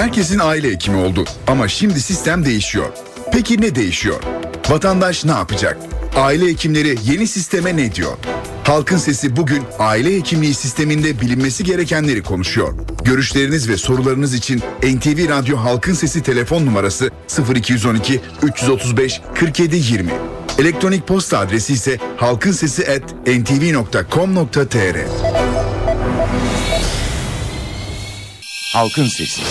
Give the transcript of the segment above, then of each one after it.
herkesin aile hekimi oldu ama şimdi sistem değişiyor. Peki ne değişiyor? Vatandaş ne yapacak? Aile hekimleri yeni sisteme ne diyor? Halkın Sesi bugün aile hekimliği sisteminde bilinmesi gerekenleri konuşuyor. Görüşleriniz ve sorularınız için NTV Radyo Halkın Sesi telefon numarası 0212 335 47 20. Elektronik posta adresi ise halkinsesi@ntv.com.tr. Halkın Sesi.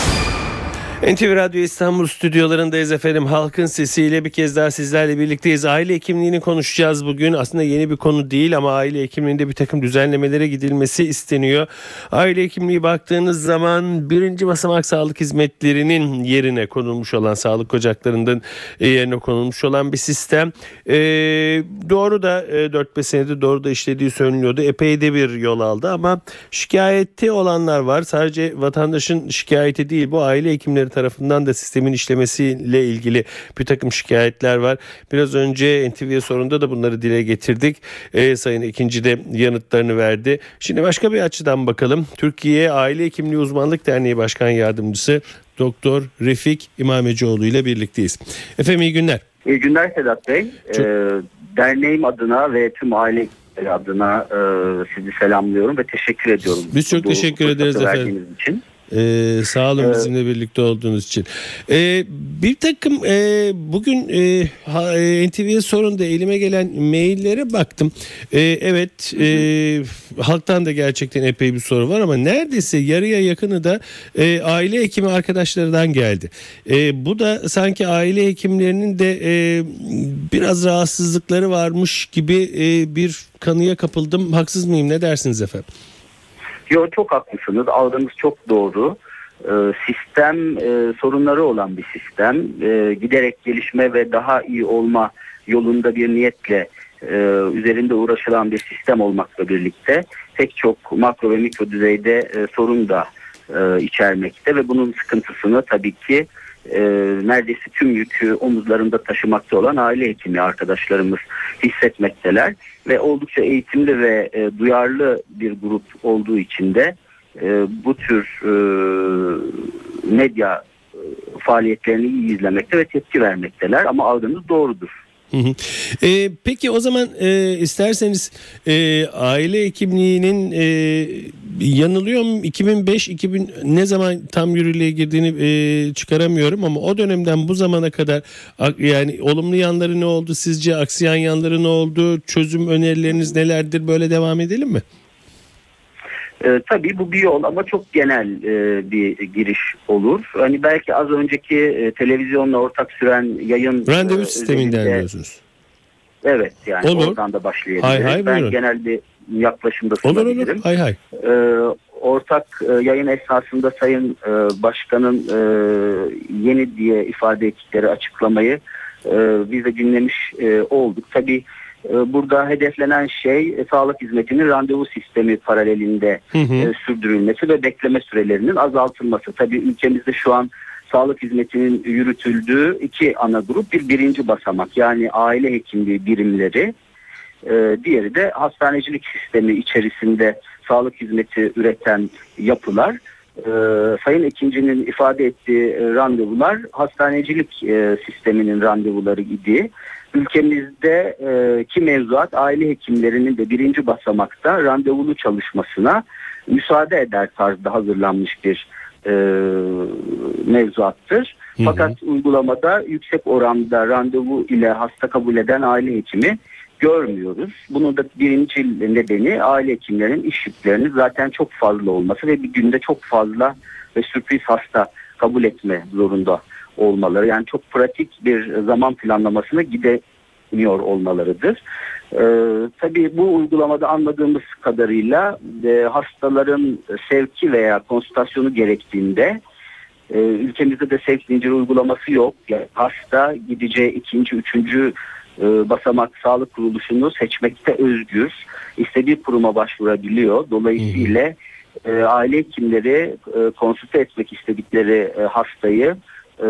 NTV Radyo İstanbul stüdyolarındayız efendim. Halkın sesiyle bir kez daha sizlerle birlikteyiz. Aile hekimliğini konuşacağız bugün. Aslında yeni bir konu değil ama aile hekimliğinde bir takım düzenlemelere gidilmesi isteniyor. Aile hekimliği baktığınız zaman birinci basamak sağlık hizmetlerinin yerine konulmuş olan sağlık ocaklarının yerine konulmuş olan bir sistem. Ee, doğru da e, 4-5 senedir doğru da işlediği söyleniyordu. Epey de bir yol aldı ama şikayeti olanlar var. Sadece vatandaşın şikayeti değil bu aile hekimleri tarafından da sistemin işlemesiyle ilgili bir takım şikayetler var. Biraz önce NTV sorunda da bunları dile getirdik. E, Sayın ikinci de yanıtlarını verdi. Şimdi başka bir açıdan bakalım. Türkiye Aile Hekimliği Uzmanlık Derneği Başkan Yardımcısı Doktor Refik İmamecioğlu ile birlikteyiz. Efendim iyi günler. İyi günler Sedat Bey. Çok... Ee, derneğim adına ve tüm aile adına e, sizi selamlıyorum ve teşekkür ediyorum. Biz çok bu teşekkür ederiz efendim. Için. Ee, sağ olun Evet. bizimle birlikte olduğunuz için. Ee, bir takım e, bugün e, e, NTV'ye sorun da elime gelen maillere baktım. E, evet e, halktan da gerçekten epey bir soru var ama neredeyse yarıya yakını da e, aile hekimi arkadaşlarından geldi. E, bu da sanki aile hekimlerinin de e, biraz rahatsızlıkları varmış gibi e, bir kanıya kapıldım. Haksız mıyım ne dersiniz efendim? Yo, çok haklısınız. Algınız çok doğru. Ee, sistem e, sorunları olan bir sistem. Ee, giderek gelişme ve daha iyi olma yolunda bir niyetle e, üzerinde uğraşılan bir sistem olmakla birlikte pek çok makro ve mikro düzeyde e, sorun da e, içermekte ve bunun sıkıntısını tabii ki e, neredeyse tüm yükü omuzlarında taşımakta olan aile hekimi arkadaşlarımız hissetmekteler ve oldukça eğitimli ve e, duyarlı bir grup olduğu için de e, bu tür e, medya e, faaliyetlerini iyi izlemekte ve tepki vermekteler ama algınız doğrudur. Ee, peki o zaman e, isterseniz e, aile hekimliğinin e, yanılıyor mu 2005 2000 ne zaman tam yürürlüğe girdiğini e, çıkaramıyorum ama o dönemden bu zamana kadar yani olumlu yanları ne oldu? Sizce aksiyan yanları ne oldu? Çözüm önerileriniz nelerdir? Böyle devam edelim mi? E, tabii bu bir yol ama çok genel e, bir giriş olur. Hani belki az önceki e, televizyonla ortak süren yayın Randevu e, sisteminden diyorsunuz. Evet yani Olur. oradan da başlayabiliriz. Hay hay, ben buyurun. genel bir yaklaşımda Olur sunabilirim. olur hay hay. Ee, ortak e, yayın esnasında Sayın e, Başkan'ın e, yeni diye ifade ettikleri açıklamayı e, biz de dinlemiş e, olduk. Tabii e, burada hedeflenen şey e, sağlık hizmetinin randevu sistemi paralelinde Hı hı. e, sürdürülmesi ve bekleme sürelerinin azaltılması. Tabii ülkemizde şu an sağlık hizmetinin yürütüldüğü iki ana grup bir birinci basamak yani aile hekimliği birimleri e, diğeri de hastanecilik sistemi içerisinde sağlık hizmeti üreten yapılar. E, Sayın ikincinin ifade ettiği e, randevular hastanecilik e, sisteminin randevuları idi. Ülkemizde e, ki mevzuat aile hekimlerinin de birinci basamakta randevulu çalışmasına müsaade eder tarzda hazırlanmış bir e, mevzuattır. Hı hı. Fakat uygulamada yüksek oranda randevu ile hasta kabul eden aile hekimi görmüyoruz. Bunun da birinci nedeni aile hekimlerinin iş yüklerinin zaten çok fazla olması ve bir günde çok fazla ve sürpriz hasta kabul etme zorunda olmaları. Yani çok pratik bir zaman planlamasına gidemiyor olmalarıdır. Ee, tabii bu uygulamada anladığımız kadarıyla e, hastaların sevki veya konsültasyonu gerektiğinde e, ülkemizde de sevk zinciri uygulaması yok. Yani hasta gideceği ikinci, üçüncü e, basamak sağlık kuruluşunu seçmekte özgür. İstediği kuruma başvurabiliyor. Dolayısıyla e, aile hekimleri e, konsülte etmek istedikleri e, hastayı e,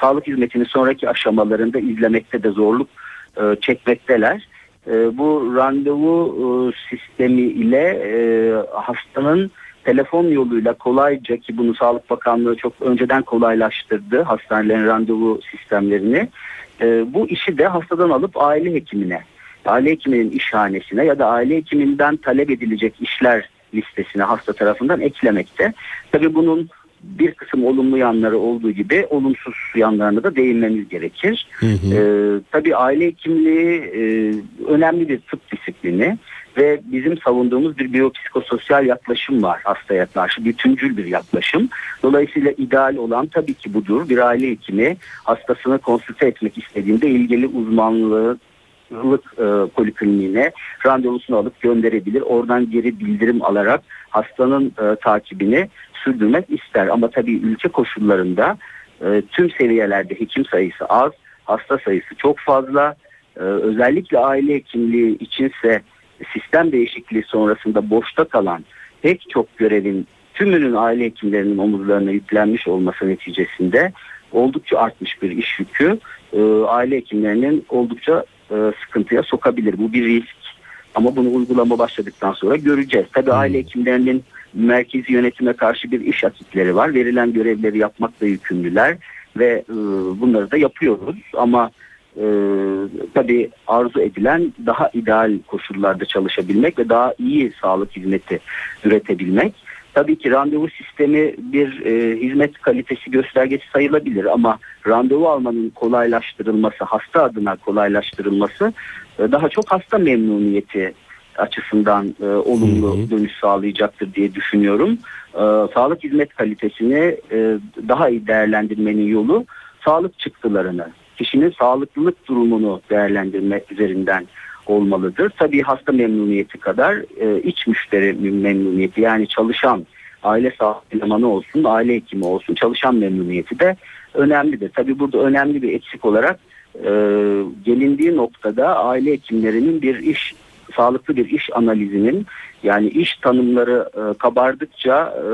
sağlık hizmetinin sonraki aşamalarında izlemekte de zorluk e, çekmekteler. E, bu randevu e, sistemi ile e, hastanın telefon yoluyla kolayca ki bunu Sağlık Bakanlığı çok önceden kolaylaştırdı hastanelerin randevu sistemlerini. E, bu işi de hastadan alıp aile hekimine, aile hekiminin işhanesine ya da aile hekiminden talep edilecek işler listesine hasta tarafından eklemekte. Tabii bunun bir kısım olumlu yanları olduğu gibi olumsuz yanlarına da değinmemiz gerekir. Hı hı. Ee, tabii aile hekimliği e, önemli bir tıp disiplini ve bizim savunduğumuz bir biyopsikososyal yaklaşım var hastaya karşı bütüncül bir yaklaşım. Dolayısıyla ideal olan tabii ki budur. Bir aile hekimi hastasını konsülte etmek istediğinde ilgili uzmanlığı sağlık e, polikliniğine randevusunu alıp gönderebilir. Oradan geri bildirim alarak hastanın e, takibini sürdürmek ister. Ama tabii ülke koşullarında e, tüm seviyelerde hekim sayısı az, hasta sayısı çok fazla. E, özellikle aile hekimliği içinse sistem değişikliği sonrasında boşta kalan pek çok görevin tümünün aile hekimlerinin omuzlarına yüklenmiş olması neticesinde oldukça artmış bir iş yükü e, aile hekimlerinin oldukça e, sıkıntıya sokabilir. Bu bir risk. Ama bunu uygulama başladıktan sonra göreceğiz. Tabii hmm. aile hekimlerinin merkezi yönetime karşı bir iş akitleri var. Verilen görevleri yapmakla yükümlüler ve e, bunları da yapıyoruz. Ama e, tabii arzu edilen daha ideal koşullarda çalışabilmek ve daha iyi sağlık hizmeti üretebilmek. Tabii ki randevu sistemi bir e, hizmet kalitesi göstergesi sayılabilir ama randevu almanın kolaylaştırılması, hasta adına kolaylaştırılması e, daha çok hasta memnuniyeti açısından e, olumlu hı hı. dönüş sağlayacaktır diye düşünüyorum. E, sağlık hizmet kalitesini e, daha iyi değerlendirmenin yolu sağlık çıktılarını, kişinin sağlıklılık durumunu değerlendirme üzerinden olmalıdır. Tabii hasta memnuniyeti kadar e, iç müşteri memnuniyeti yani çalışan aile sağlık elemanı olsun, aile hekimi olsun çalışan memnuniyeti de önemlidir. Tabii burada önemli bir eksik olarak e, gelindiği noktada aile hekimlerinin bir iş sağlıklı bir iş analizinin yani iş tanımları e, kabardıkça e,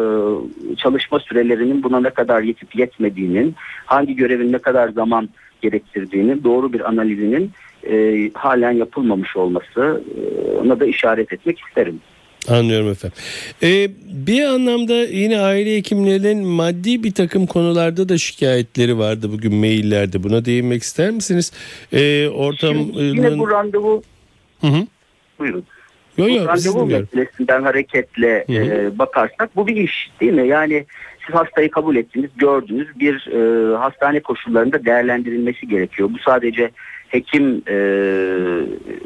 çalışma sürelerinin buna ne kadar yetip yetmediğinin, hangi görevin ne kadar zaman gerektirdiğini doğru bir analizinin e, halen yapılmamış olması e, ona da işaret etmek isterim. Anlıyorum efendim. Ee, bir anlamda yine aile hekimlerinin maddi bir takım konularda da şikayetleri vardı bugün maillerde. Buna değinmek ister misiniz? Ee, ortam Şimdi yine bu randevu hı hı. buyurun. Yo, yo, randevu meselesinden hareketle hı hı. E, bakarsak bu bir iş değil mi? Yani siz hastayı kabul ettiniz, gördünüz bir e, hastane koşullarında değerlendirilmesi gerekiyor. Bu sadece hekim e,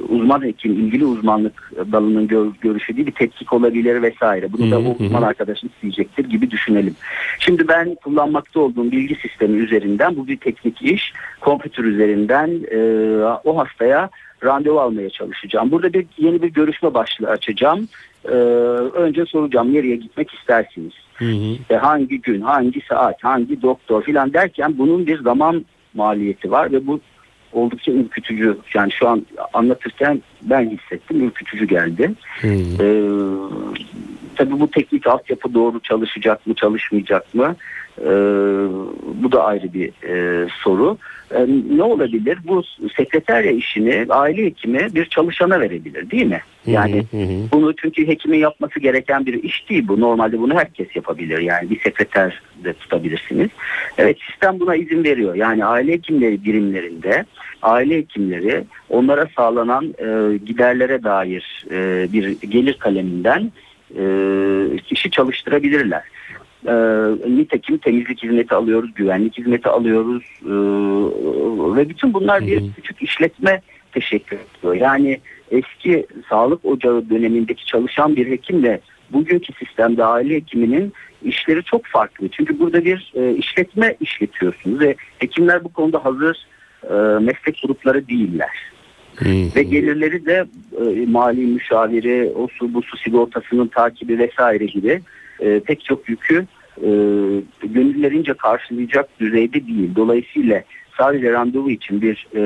uzman hekim ilgili uzmanlık dalının gör, görüşü değil bir tetkik olabilir vesaire. Bunu da o uzman arkadaşın isteyecektir gibi düşünelim. Şimdi ben kullanmakta olduğum bilgi sistemi üzerinden bu bir teknik iş. Kompütür üzerinden e, o hastaya randevu almaya çalışacağım. Burada bir yeni bir görüşme başlığı açacağım. Ee, önce soracağım nereye gitmek istersiniz? Hı hı. İşte hangi gün, hangi saat, hangi doktor filan derken bunun bir zaman maliyeti var ve bu oldukça ürkütücü. Yani şu an anlatırken ben hissettim ürkütücü geldi. Hmm. Ee, tabii bu teknik altyapı doğru çalışacak mı çalışmayacak mı? Ee, bu da ayrı bir e, soru. Ee, ne olabilir? Bu sekreterya işini aile hekimi bir çalışana verebilir değil mi? Yani hı hı. bunu çünkü hekimin yapması gereken bir iş değil bu. Normalde bunu herkes yapabilir. Yani bir sekreter de tutabilirsiniz. Evet sistem buna izin veriyor. Yani aile hekimleri birimlerinde aile hekimleri onlara sağlanan e, giderlere dair e, bir gelir kaleminden kişi çalıştırabilirler. E, nitekim temizlik hizmeti alıyoruz, güvenlik hizmeti alıyoruz e, ve bütün bunlar bir küçük işletme teşekkür ediyor. Yani eski sağlık ocağı dönemindeki çalışan bir hekimle bugünkü sistemde aile hekiminin işleri çok farklı. Çünkü burada bir e, işletme işletiyorsunuz ve hekimler bu konuda hazır e, meslek grupları değiller. Ve gelirleri de e, mali müşaviri, o su bu su sigortasının takibi vesaire gibi e, pek çok yükü e, gönüllerince karşılayacak düzeyde değil. Dolayısıyla sadece randevu için bir e,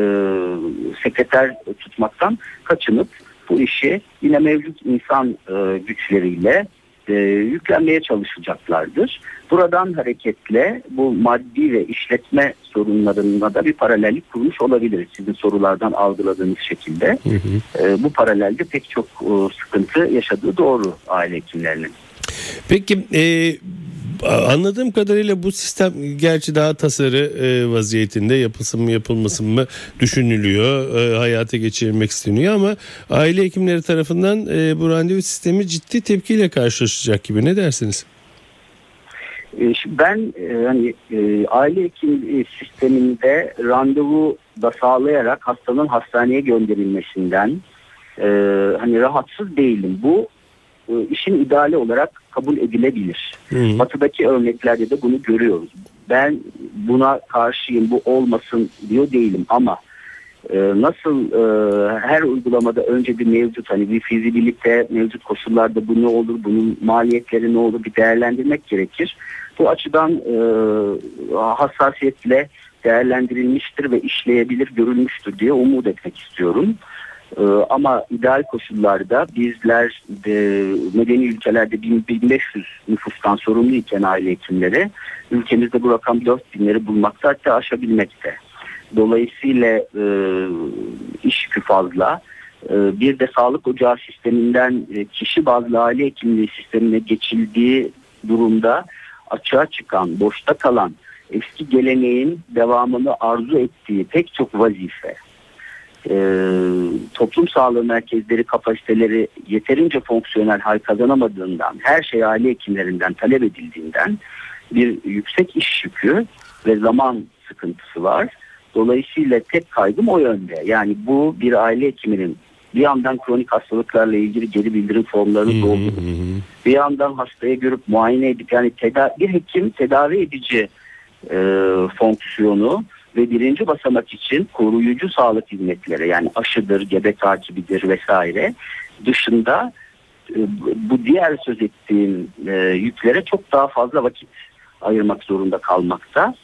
sekreter tutmaktan kaçınıp bu işi yine mevcut insan e, güçleriyle e, yüklenmeye çalışacaklardır. Buradan hareketle bu maddi ve işletme sorunlarına da bir paralellik kurmuş olabilir. Sizin sorulardan algıladığınız şekilde. Hı hı. E, bu paralelde pek çok e, sıkıntı yaşadığı doğru aile hekimlerinin. Peki e, anladığım kadarıyla bu sistem gerçi daha tasarı e, vaziyetinde yapılsın mı yapılmasın mı düşünülüyor, e, hayata geçirilmek isteniyor ama aile hekimleri tarafından e, bu randevu sistemi ciddi tepkiyle karşılaşacak gibi ne dersiniz? Ben hani aile hekim sisteminde randevu da sağlayarak hastanın hastaneye gönderilmesinden hani rahatsız değilim. Bu işin ideali olarak kabul edilebilir. Hı. Batıdaki örneklerde de bunu görüyoruz. Ben buna karşıyım bu olmasın diyor değilim ama nasıl her uygulamada önce bir mevcut hani bir fizibilite mevcut koşullarda bu ne olur bunun maliyetleri ne olur bir değerlendirmek gerekir. Bu açıdan e, hassasiyetle değerlendirilmiştir ve işleyebilir görülmüştür diye umut etmek istiyorum. E, ama ideal koşullarda bizler de, medeni ülkelerde 1500 nüfustan sorumluyken aile hekimleri ülkemizde bu rakam 4000'leri bulmakta hatta aşabilmekte. Dolayısıyla e, iş yükü fazla. E, bir de sağlık ocağı sisteminden e, kişi bazlı aile hekimliği sistemine geçildiği durumda açığa çıkan, boşta kalan eski geleneğin devamını arzu ettiği pek çok vazife, e, toplum sağlığı merkezleri kapasiteleri yeterince fonksiyonel hal kazanamadığından, her şey aile hekimlerinden talep edildiğinden bir yüksek iş yükü ve zaman sıkıntısı var. Dolayısıyla tek kaygım o yönde. Yani bu bir aile hekiminin bir yandan kronik hastalıklarla ilgili geri bildirim formlarını doldurup bir yandan hastaya görüp muayene edip yani teda bir hekim tedavi edici e, fonksiyonu ve birinci basamak için koruyucu sağlık hizmetleri yani aşıdır, gebe takibidir vesaire dışında e, bu diğer söz ettiğim e, yüklere çok daha fazla vakit ayırmak zorunda kalmakta.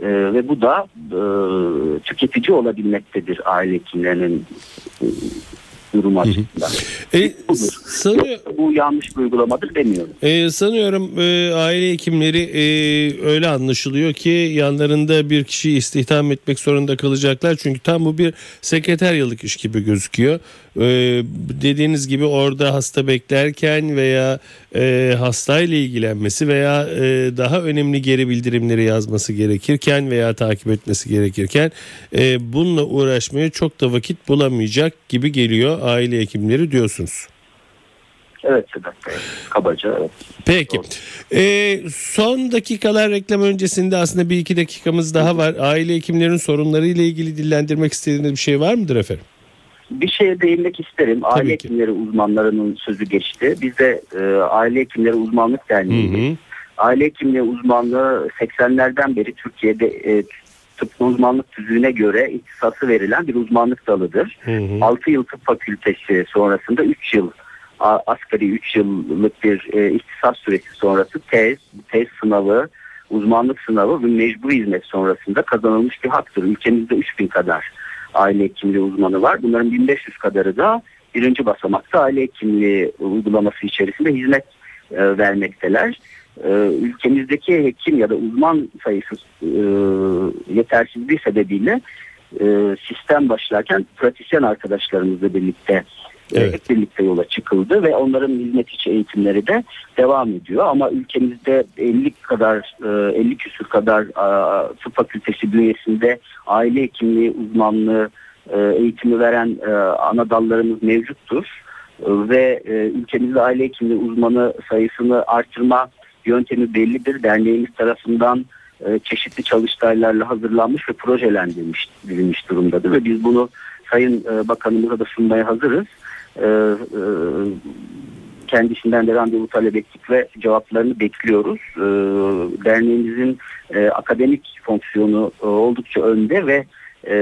E, ve bu da e, tüketici olabilmektedir aile hekimlerinin e, durumu açısından. E, sanıyor, bu yanlış bir uygulamadır demiyorum. E, sanıyorum e, aile hekimleri e, öyle anlaşılıyor ki yanlarında bir kişi istihdam etmek zorunda kalacaklar. Çünkü tam bu bir sekreteryalık iş gibi gözüküyor. E, dediğiniz gibi orada hasta beklerken veya e, hastayla ilgilenmesi veya e, daha önemli geri bildirimleri yazması gerekirken veya takip etmesi gerekirken e, bununla uğraşmaya çok da vakit bulamayacak gibi geliyor aile hekimleri diyorsunuz. Evet Sedat Bey. Kabaca evet. Peki. Ee, son dakikalar reklam öncesinde aslında bir iki dakikamız daha var. Aile hekimlerin sorunları ile ilgili dillendirmek istediğiniz bir şey var mıdır efendim? Bir şeye değinmek isterim. Tabii aile ki. hekimleri uzmanlarının sözü geçti. Biz de e, Aile Hekimleri Uzmanlık Derneği. Aile hekimliği uzmanlığı 80'lerden beri Türkiye'de e, tıp uzmanlık tüzüğüne göre ihtisası verilen bir uzmanlık dalıdır. Hı hı. 6 yıl tıp fakültesi sonrasında 3 yıl asgari 3 yıllık bir e, ihtisas süresi sonrası tez, tez sınavı, uzmanlık sınavı ve mecbur hizmet sonrasında kazanılmış bir haktır. Ülkemizde 3000 kadar aile hekimliği uzmanı var. Bunların 1500 kadarı da birinci basamakta aile hekimliği uygulaması içerisinde hizmet e, vermekteler. E, ülkemizdeki hekim ya da uzman sayısı e, yetersizliği sebebiyle e, sistem başlarken pratisyen arkadaşlarımızla birlikte Evet. Hep birlikte yola çıkıldı ve onların hizmet içi eğitimleri de devam ediyor. Ama ülkemizde 50 kadar 50 küsür kadar tıp fakültesi bünyesinde aile hekimliği uzmanlığı eğitimi veren ana dallarımız mevcuttur. Ve ülkemizde aile hekimliği uzmanı sayısını artırma yöntemi bellidir. Derneğimiz tarafından çeşitli çalıştaylarla hazırlanmış ve projelendirilmiş durumdadır. Ve biz bunu Sayın Bakanımıza da sunmaya hazırız e, e, kendisinden de randevu talep ettik ve cevaplarını bekliyoruz. E, derneğimizin e, akademik fonksiyonu e, oldukça önde ve e,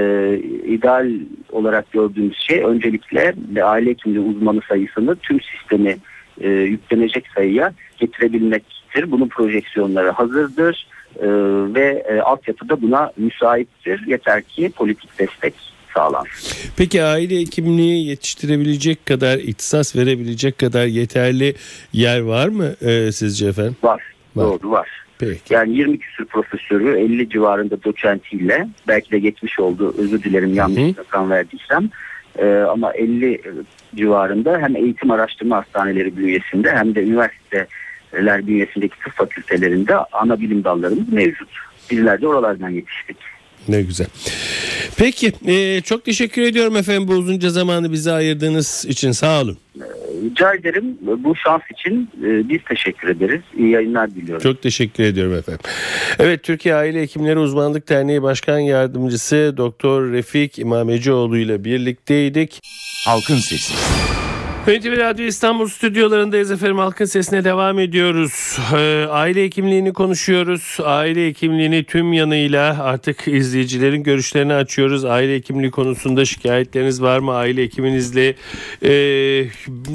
ideal olarak gördüğümüz şey öncelikle aile hekimliği uzmanı sayısını tüm sistemi e, yüklenecek sayıya getirebilmektir. Bunun projeksiyonları hazırdır e, ve e, altyapı buna müsaittir. Yeter ki politik destek sağlansın. Peki aile hekimliği yetiştirebilecek kadar, ihtisas verebilecek kadar yeterli yer var mı e, sizce efendim? Var. var. Doğru var. Peki. Yani 20 küsur profesörü 50 civarında doçentiyle belki de geçmiş oldu özür dilerim yanlış rakam verdiysem ee, ama 50 civarında hem eğitim araştırma hastaneleri bünyesinde hem de üniversite üniversiteler bünyesindeki tıp fakültelerinde ana bilim dallarımız mevcut. Bizler de oralardan yetiştik. Ne güzel. Peki e, çok teşekkür ediyorum efendim bu uzunca zamanı bize ayırdığınız için sağ olun. Rica ederim bu şans için e, biz teşekkür ederiz. İyi yayınlar diliyorum. Çok teşekkür ediyorum efendim. Evet Türkiye Aile Hekimleri Uzmanlık Derneği Başkan Yardımcısı Doktor Refik İmamecioğlu ile birlikteydik. Halkın Sesi. NTV Radyo İstanbul stüdyolarındayız efendim. Halkın sesine devam ediyoruz. Ee, aile hekimliğini konuşuyoruz. Aile hekimliğini tüm yanıyla artık izleyicilerin görüşlerini açıyoruz. Aile hekimliği konusunda şikayetleriniz var mı? Aile hekiminizle e,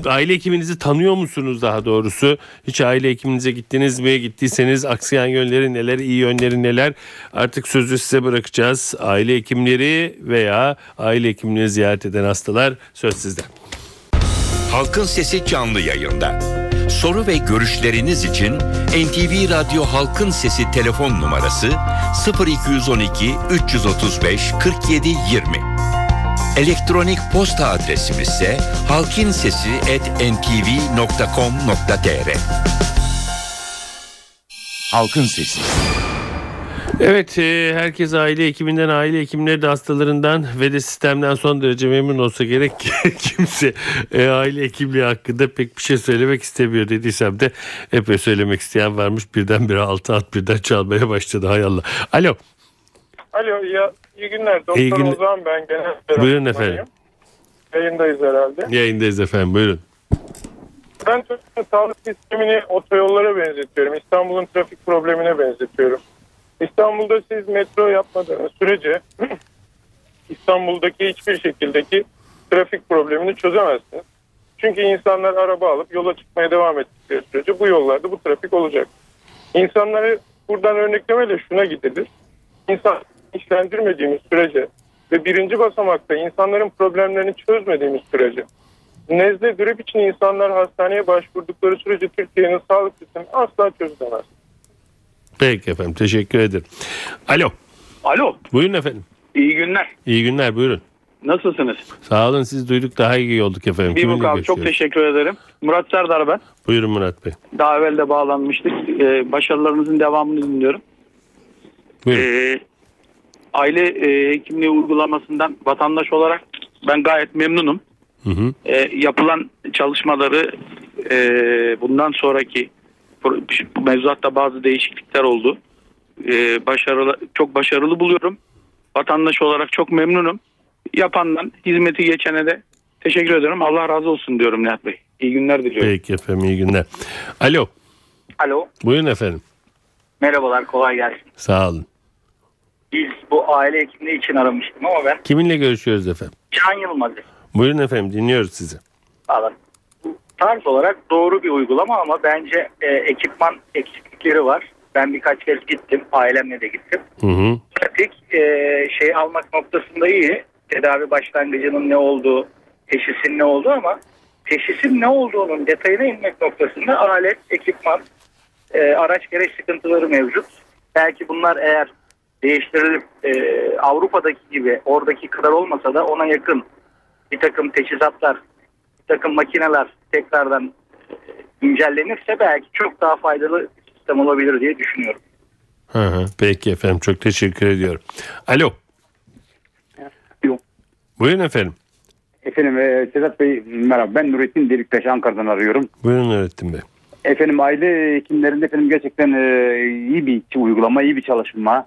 aile hekiminizi tanıyor musunuz daha doğrusu? Hiç aile hekiminize gittiniz mi? Gittiyseniz aksayan yönleri neler, iyi yönleri neler? Artık sözü size bırakacağız. Aile hekimleri veya aile hekimliğini ziyaret eden hastalar söz sizde. Halkın Sesi canlı yayında. Soru ve görüşleriniz için NTV Radyo Halkın Sesi telefon numarası 0212 335 47 20. Elektronik posta adresimiz ise halkinsesi@ntv.com.tr. Halkın Sesi. Evet e, herkes aile hekiminden aile hekimleri de hastalarından ve de sistemden son derece memnun olsa gerek kimse e, aile hekimliği hakkında pek bir şey söylemek istemiyor dediysem de epey söylemek isteyen varmış birdenbire altı at birden çalmaya başladı hay Allah. Alo Alo iyi, iyi günler. Doktor İyi günler. Ozan ben genel Buyurun efendim. Yayındayız herhalde. yayındayız efendim buyurun. Ben Türkiye'nin sağlık sistemini otoyollara benzetiyorum. İstanbul'un trafik problemine benzetiyorum. İstanbul'da siz metro yapmadığınız sürece İstanbul'daki hiçbir şekildeki trafik problemini çözemezsiniz. Çünkü insanlar araba alıp yola çıkmaya devam ettikleri sürece bu yollarda bu trafik olacak. İnsanları buradan örneklemeyle şuna gidilir. İnsan işlendirmediğimiz sürece ve birinci basamakta insanların problemlerini çözmediğimiz sürece nezle grip için insanlar hastaneye başvurdukları sürece Türkiye'nin sağlık sistemi asla çözülemez. Peki efendim teşekkür ederim. Alo Alo, buyurun efendim. iyi günler. İyi günler buyurun. Nasılsınız? Sağ olun siz duyduk daha iyi olduk efendim. Bir abi çok teşekkür ederim. Murat Serdar ben. Buyurun Murat Bey. Daha evvel de bağlanmıştık. Ee, başarılarınızın devamını dinliyorum. Buyurun. Ee, aile e, hekimliği uygulamasından vatandaş olarak ben gayet memnunum. Hı hı. Ee, yapılan çalışmaları e, bundan sonraki bu mevzuatta bazı değişiklikler oldu. Ee, başarılı çok başarılı buluyorum. Vatandaş olarak çok memnunum. Yapandan hizmeti geçene de teşekkür ediyorum. Allah razı olsun diyorum Nihat Bey. İyi günler diliyorum. Peki efendim iyi günler. Alo Alo buyurun efendim. merhabalar kolay gelsin. Sağ olun. Biz bu aile hekimliği için aramıştım ama ben Kiminle görüşüyoruz efendim? Can Yılmaz. Buyurun efendim dinliyoruz sizi. Valla bu tarz olarak doğru bir uygulama ama bence e, ekipman eksiklikleri var. Ben birkaç kez gittim. Ailemle de gittim. Hı hı. Pratik e, şey almak noktasında iyi. Tedavi başlangıcının ne olduğu, teşhisin ne olduğu ama teşhisin ne olduğunun detayına inmek noktasında alet, ekipman, e, araç gereç sıkıntıları mevcut. Belki bunlar eğer değiştirilip e, Avrupa'daki gibi oradaki kadar olmasa da ona yakın bir takım teçhizatlar, takım makineler tekrardan e, güncellenirse belki çok daha faydalı bir sistem olabilir diye düşünüyorum. Hı hı. Peki efendim çok teşekkür ediyorum. Alo. Alo. Buyurun efendim. Efendim e, Sedat Bey merhaba ben Nurettin Deliktaş Ankara'dan arıyorum. Buyurun öğrettim Bey. Efendim aile hekimlerinde efendim gerçekten e, iyi bir uygulama, iyi bir çalışma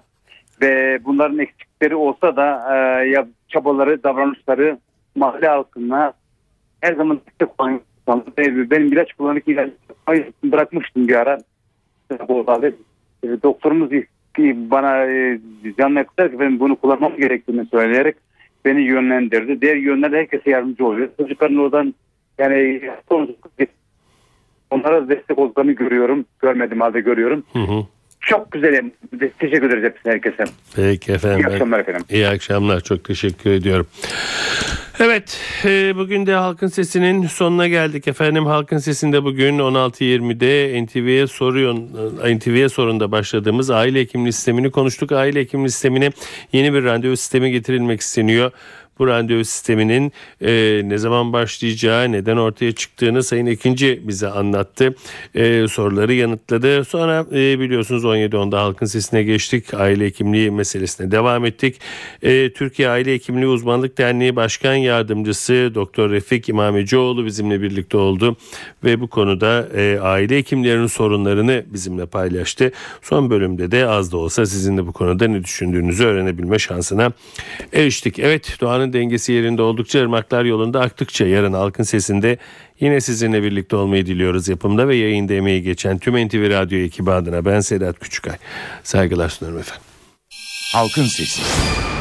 ve bunların eksikleri olsa da e, ya çabaları, davranışları mahalle halkına her zaman destek olan Benim ilaç kullanıp ilaç bırakmıştım bir ara. E, doktorumuz bana e, canlı yakıtlar ki ben bunu kullanmam gerektiğini söyleyerek beni yönlendirdi. Diğer yönlerde herkese yardımcı oluyor. Çocukların oradan yani onlara destek olduklarını görüyorum. Görmedim halde görüyorum. Hı hı. Çok güzel. Teşekkür ederiz hepsine herkese. Peki efendim. İyi akşamlar efendim. İyi akşamlar. Çok teşekkür ediyorum. Evet, e, bugün de Halkın Sesi'nin sonuna geldik efendim. Halkın Sesi'nde bugün 16.20'de NTV'ye soruyor, NTV'ye sorunda başladığımız aile hekimliği sistemini konuştuk. Aile hekimliği sistemine yeni bir randevu sistemi getirilmek isteniyor. Bu randevu sisteminin e, ne zaman başlayacağı, neden ortaya çıktığını Sayın Ekinci bize anlattı. E, soruları yanıtladı. Sonra e, biliyorsunuz 17.10'da halkın sesine geçtik. Aile hekimliği meselesine devam ettik. E, Türkiye Aile Hekimliği Uzmanlık Derneği Başkan Yardımcısı Doktor Refik İmamecioğlu bizimle birlikte oldu ve bu konuda e, aile hekimlerinin sorunlarını bizimle paylaştı. Son bölümde de az da olsa sizin de bu konuda ne düşündüğünüzü öğrenebilme şansına eriştik. Evet doğanın dengesi yerinde oldukça ırmaklar yolunda aktıkça yarın halkın sesinde yine sizinle birlikte olmayı diliyoruz. Yapımda ve yayında emeği geçen tüm NTV Radyo ekibi adına ben Sedat Küçükay. Saygılar sunarım efendim. Halkın Sesi.